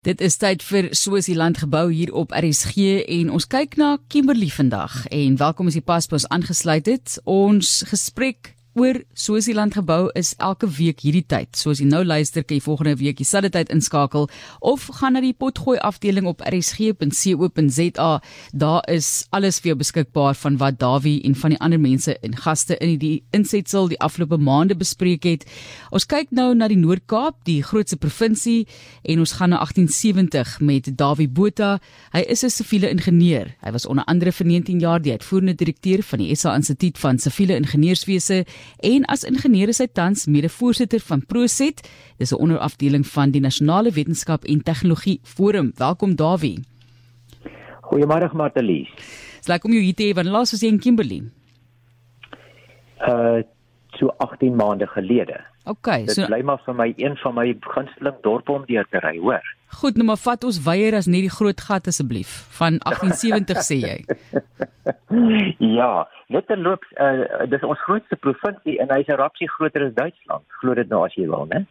Dit is tyd vir Swasiland gebou hier op RSG en ons kyk na Kimberley vandag en welkom as jy pas pas aangesluit het. Ons gesprek oor Swasiland gebou is elke week hierdie tyd. So as jy nou luister, kan jy volgende week dieselfde tyd inskakel of gaan na die potgooi afdeling op rsg.co.za. Daar is alles vir jou beskikbaar van wat Dawie en van die ander mense en gaste in die insetsel die afgelope maande bespreek het. Ons kyk nou na die Noord-Kaap, die grootste provinsie en ons gaan na 1870 met Dawie Botha. Hy is 'n siviele ingenieur. Hy was onder andere vir 19 jaar die uitvoerende direkteur van die SA Instituut van Siviele Ingenieurswese en as ingenieur is hy tans mede-voorsitter van Proset. Dis 'n onderafdeling van die Nasionale Wetenskap en Tegnologie Forum. Welkom Dawie. Goeiemôre Martelies. Dis lekker om jou hier te hê van laas was jy in Kimberley. Uh so 18 maande gelede. OK, Dit so bly maar vir my een van my gunsteling dorpe om deur te ry, hoor. goed, nou maar vat ons weier as net die groot gat asseblief van 1870 sê jy. Ja, net terloops, uh dis ons grootste provinsie en hy's 'n rapsie groter as Duitsland. Glo dit nou as jy wil, né?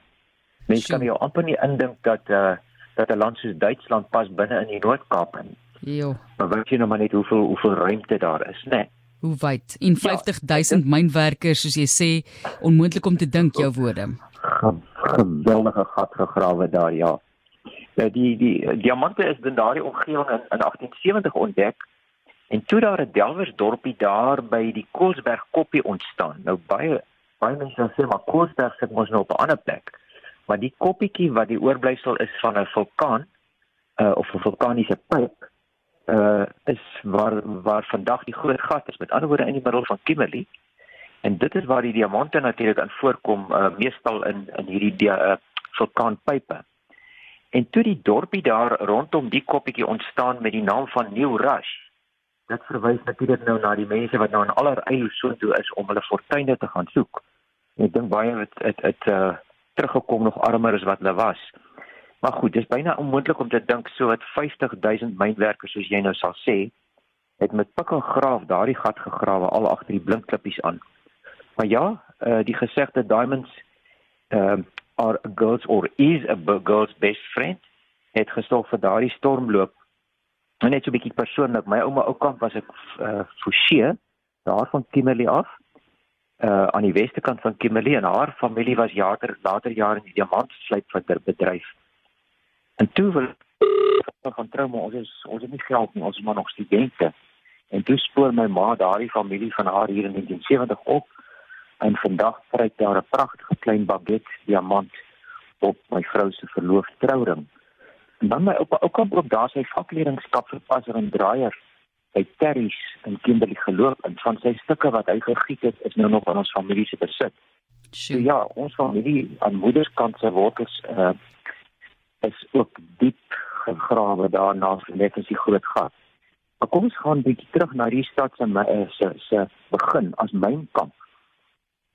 Mens kan Sjoe. jou amper nie indink dat uh dat 'n land soos Duitsland pas binne in die Noord-Kaap in. Jo, Maar weet jy nou maar net hoeveel hoeveel ruimte daar is, né? Hoe wyd? En 50000 mynwerkers soos jy sê, onmoontlik om te dink jou woorde. Ge geweldige gat gegrawe daar, ja. Nou die die diamante is in daardie omgewing in, in 1870 ontdek en toe daar 'n delwersdorpie daar by die Koelsberg koppie ontstaan. Nou baie baie mense sê maar Koelsberg sit mos nou op 'n ander plek. Maar die koppietjie wat die oorblyfsel is van 'n vulkaan uh, of 'n vulkaniese pyp uh is waar waar vandag die groot gat is met ander woorde in die middel van Kimberley. En dit is waar die diamante natuurlik aan voorkom uh, meestal in in hierdie uh, vulkaanpype. En toe die dorpie daar rondom die koppietjie ontstaan met die naam van New Rush dit verwys natuurlik nou na die mense wat nou in allerlei soontoe is om hulle fortuine te gaan soek. En ek dink baie het het, het uh, teruggekom nog armer as wat hulle was Maar goed, dis byna onmoontlik om te dink so wat 50000 mynwerkers soos jy nou sal sê, het met pik en graaf daardie gat gegrawe al agter die blinkklippies aan. Maar ja, uh, die gesegde diamonds um uh, are a girl's or is a girl's best friend het gesorg vir daardie stormloop. En net so 'n bietjie persoonlik, my ouma Oukamp was ek uh, Forsie daar van Kimberley af uh aan die weste kant van Kimberley en haar familie was later later jare in die diamantslypbedryf. En toe wil ek gaan trou maar ons is ons het nie geld nie, ons is maar nog studente. En toe spoor my ma daardie familie van haar hier in 1970 op en vandag vryk daar 'n pragtige klein baguette diamant op my vrou se verloofde trouring. En dan my oupa ook ook daar sy vakleerlingskap verpasser en draaier by Terry's in Kimberley geloop en van sy stukke wat hy gegiet het is nou nog aan ons familie se besit. So ja, ons familie aan moederskant se wortels uh is ook diep gegrawe daarna net as die groot gat. Maar kom ons gaan bietjie terug na die stad se eh, se se begin as mynkamp.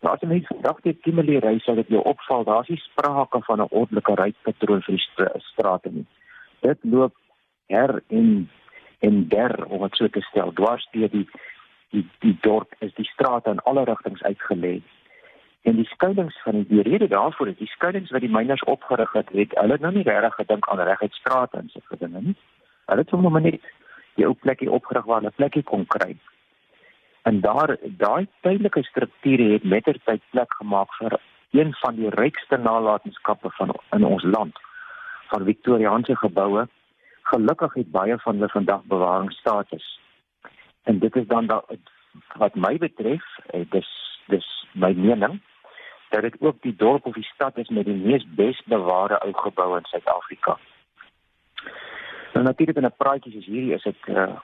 Nou as jy mens vandag deur Kimberley ry, sal dit jou opval, daar's nie sprake van 'n ordelike rypatroon vir die stra strate nie. Dit loop her en en der om dit so te stel, dwars deur die die die dorp is die strate in alle rigtings uitgelê. En die skuilings van die, rede daarvoor is die skuilings wat die myners opgerig het, het hulle nou nie regtig gedink aan reguit strate en so gedinge nie. Hulle het sommer net die ou plekkie opgerig waar hulle plekkie kon kry. En daar daai tydelike strukture het mettertyd plek gemaak vir een van die rykste nalatenskappe van in ons land van Victoriaanse geboue. Gelukkig het baie van hulle vandag bewaringsstatus. En dit is dan da, wat my betref, eh, dis dis my mening dat dit ook die dorp of die stad is met die mees besbewaarde ou geboue in Suid-Afrika. Nou natuurlik in 'n praatjie soos hierdie is dit uh,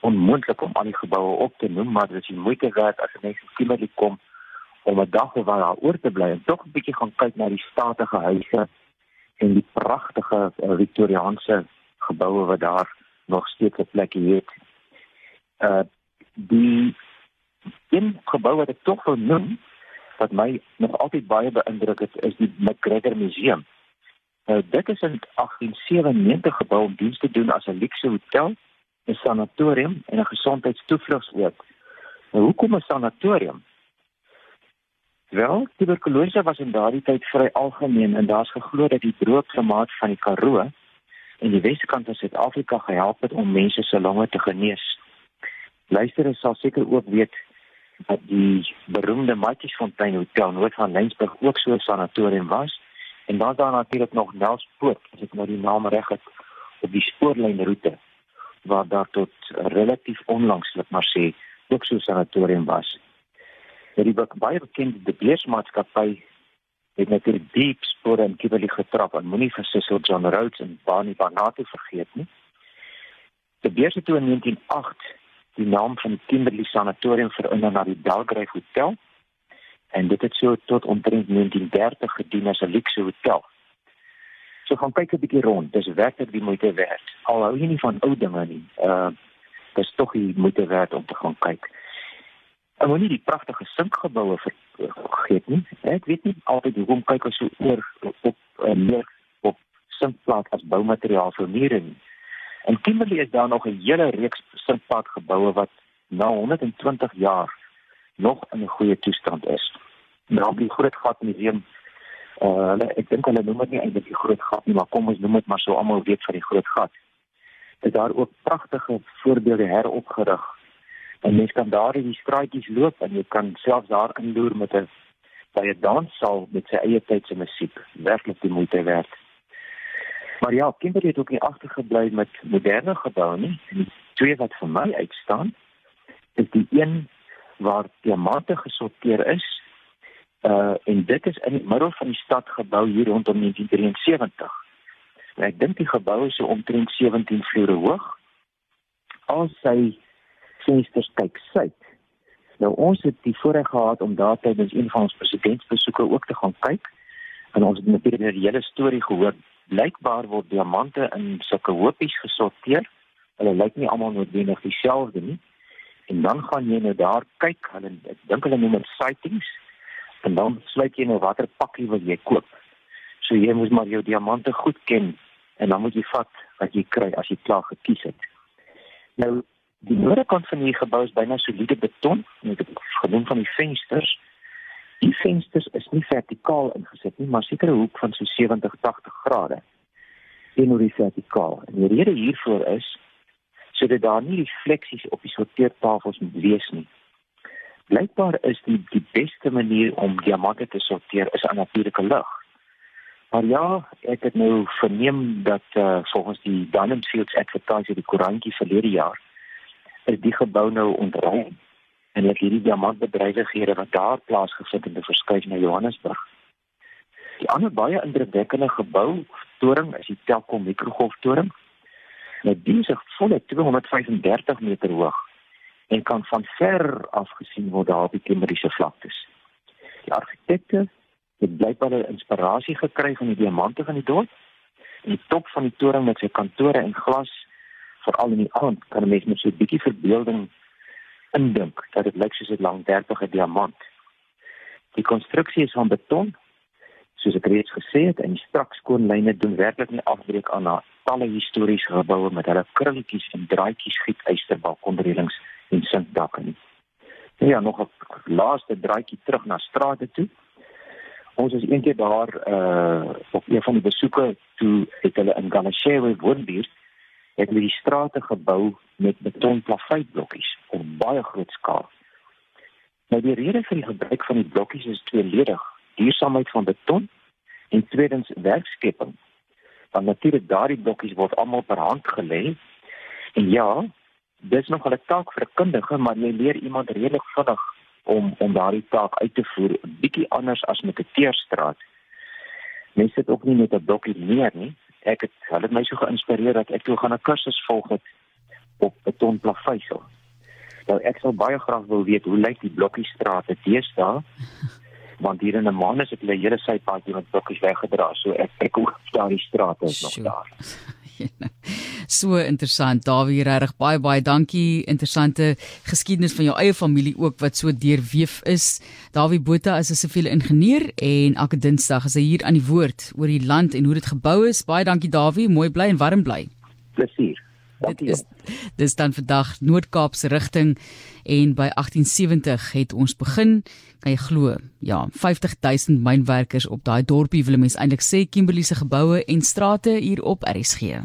onmoontlik om al die geboue op te noem, maar dit is moeite werd as 'n mens in Kimberley kom om 'n dag of wat daar oor te bly en tog 'n bietjie gaan kyk na die statige huise en die pragtige uh, Victoriaanse geboue wat daar nog steeds 'n plekkie het. Uh die een gebou wat ek tog wil noem wat my nog altyd baie beïndruk het is die McGregor Museum. Nou dit is in 1897 gebou om diens te doen as 'n luukse hotel, 'n sanatorium en 'n gesondheidstoevlugsoord. Nou hoekom 'n sanatorium? Wel, tuberkulose was in daardie tyd vry algemeen en daar's geglo dat die droë klimaat van die Karoo en die Weskant van Suid-Afrika gehelp het om mense se longe te genees. Luisteraars sal seker ook weet dat die beroemde Matjiesfontein Hotel noord van Lensburg ook so 'n sanatorium was en dan daar natuurlik nog Nelspoort as ek nou die naam reg het op die spoorlynroete waar daar tot relatief onlangs net maar sê ook so 'n sanatorium was. Ja, die baie bekende De Beers maatskappy het natuurlik diep spore in Kimberley getrap en moenie vir Cecil John Rhodes en Barney Barnard vergeet nie. De Beers het toe in 1908 die naam van Kimberley Sanatorium verander na die Belgrave Hotel en dit het so tot omtrent 1930 gedien as 'n luxe hotel. So gaan kyk 'n bietjie rond. Dis werklik die moeite werd. Al hou jy nie van ou dinge nie. Uh dis tog die moeite werd om te gaan kyk. En moenie die pragtige sinkgeboue vergeet nie. Ek weet nie altyd hoekom kyk ons so oor op uh, meer op sinkplaat as boumateriaal vir mure nie. In Kimberley is daar nog 'n hele reeks sinkplaatgeboue wat na 120 jaar nog in 'n goeie toestand is. Nou die Groot Gat Museum uh hulle ek dink hulle noem dit nie eintlik die Groot Gat nie, maar kom ons noem dit maar so almal weet van die Groot Gat. Is daar ook pragtige voorbeelde heropgerig. En mens kan daar in die straatjies loop en jy kan selfs daar inloer met 'n baie danssaal met sy eie tydse musiek. Werklik die moeite werd. Maar ja, Kimberley het ook nie agtergebly met moderne geboue nie. Die twee wat vir my uitstaan, is die een waar diamante gesorteer is. Uh en dit is in die middel van die stad gebou hier rondom 1973. En ek dink die gebou is so omtrent 17 vloere hoog. Al sy vensters kyk suid. Nou ons het die voorreg gehad om daar tydens een van ons presidentsbesoeke ook te gaan kyk. En ons het natuurlik die hele storie gehoor. Blykbaar word diamante in sulke hoopies gesorteer. Hulle lyk nie almal noodwendig dieselfde nie. En dan gaan jy nou daar kyk. Hulle ek dink hulle noem dit sightings. En dan sluit jy nou watter pakkie wil jy koop. So jy moet maar jou diamante goed ken en dan moet jy vat wat jy kry as jy klaar gekies het. Nou die noordekant van die gebou is byna soliede beton. En ek het genoem van die vensters die vensters is nie vertikaal ingesit nie maar seker 'n hoek van so 70 80 grade teenoor die vertikaal en die rede hiervoor is sodat daar nie refleksies op die sorteertafels moet wees nie. Blykbaar is die die beste manier om diamante te sorteer is aan natuurlike lig. Maar ja, ek het nou verneem dat uh, volgens die Dunham Fields Advertiser die koerantjie verlede jaar is die gebou nou ontruim en dat hierdie diamantbedrywighede wat daar plaasgevind het, verskuif na Johannesburg. Die ander baie indrukwekkende gebou, toring, is die Telkom mikrogolftoring Nou die is volle 235 meter hoog en kan van ver af gesien word daar op die Kimberleyse vlaktes. Die argitekte het blykbaar 'n inspirasie gekry van die diamante van die dorp. Die top van die toring met sy kantore en glas, veral in die aand, kan 'n mens met so 'n bietjie verbeelding indink dat dit lyk soos 'n langtermige diamant. Die konstruksie is van beton, soos ek reeds gesê het, en die strak skoon lyne doen werklik nie afbreek aan haar talle historiese geboue met hulle krulletjies en draaitjies gietyster balkonreëlings en sinkdakke nie. Nou ja, nog 'n laaste draaitjie terug na strate toe. Ons is eendag daar uh op een van die besoeke toe het hulle in Galashewe woonbuurt het hulle die strate gebou met betonplaveitblokkies op baie groot skaal. Nou die rede vir die gebruik van die blokkies is tweeledig: duursaamheid van beton en tweedens werkskepping want natuurlik daardie blokkies word almal per hand gelê. En ja, dis nog 'n taak vir 'n kundige, maar jy leer iemand redelik vinnig om om daardie taak uit te voer, bietjie anders as met 'n teerstraat. Mense sit ook nie met 'n blokkie neer nie. Ek het hulle my so geïnspireer dat ek toe gaan 'n kursus volg het op betonplaveisel. Nou ek sou baie graag wil weet hoe lyk die blokkiestrate teëstaan want hier in 'n maand is dit 'n hele sypaadjie met bokkies weggedra so ek ek hoor daar die strate is nog daar. So interessant. Dawie regtig baie baie dankie. Interessante geskiedenis van jou eie familie ook wat so deurweef is. Dawie Botha is 'n siviele ingenieur en elke dinsdag is hy hier aan die woord oor die land en hoe dit gebou is. Baie dankie Dawie. Mooi bly en warm bly. Plesier. Dit is dis dan vandag Noord-Kaap se rigting en by 1870 het ons begin. Kan jy glo? Ja 50000 mynwerkers op daai dorpie wil mense eintlik sê. Kimberley se geboue en strate hier op RSG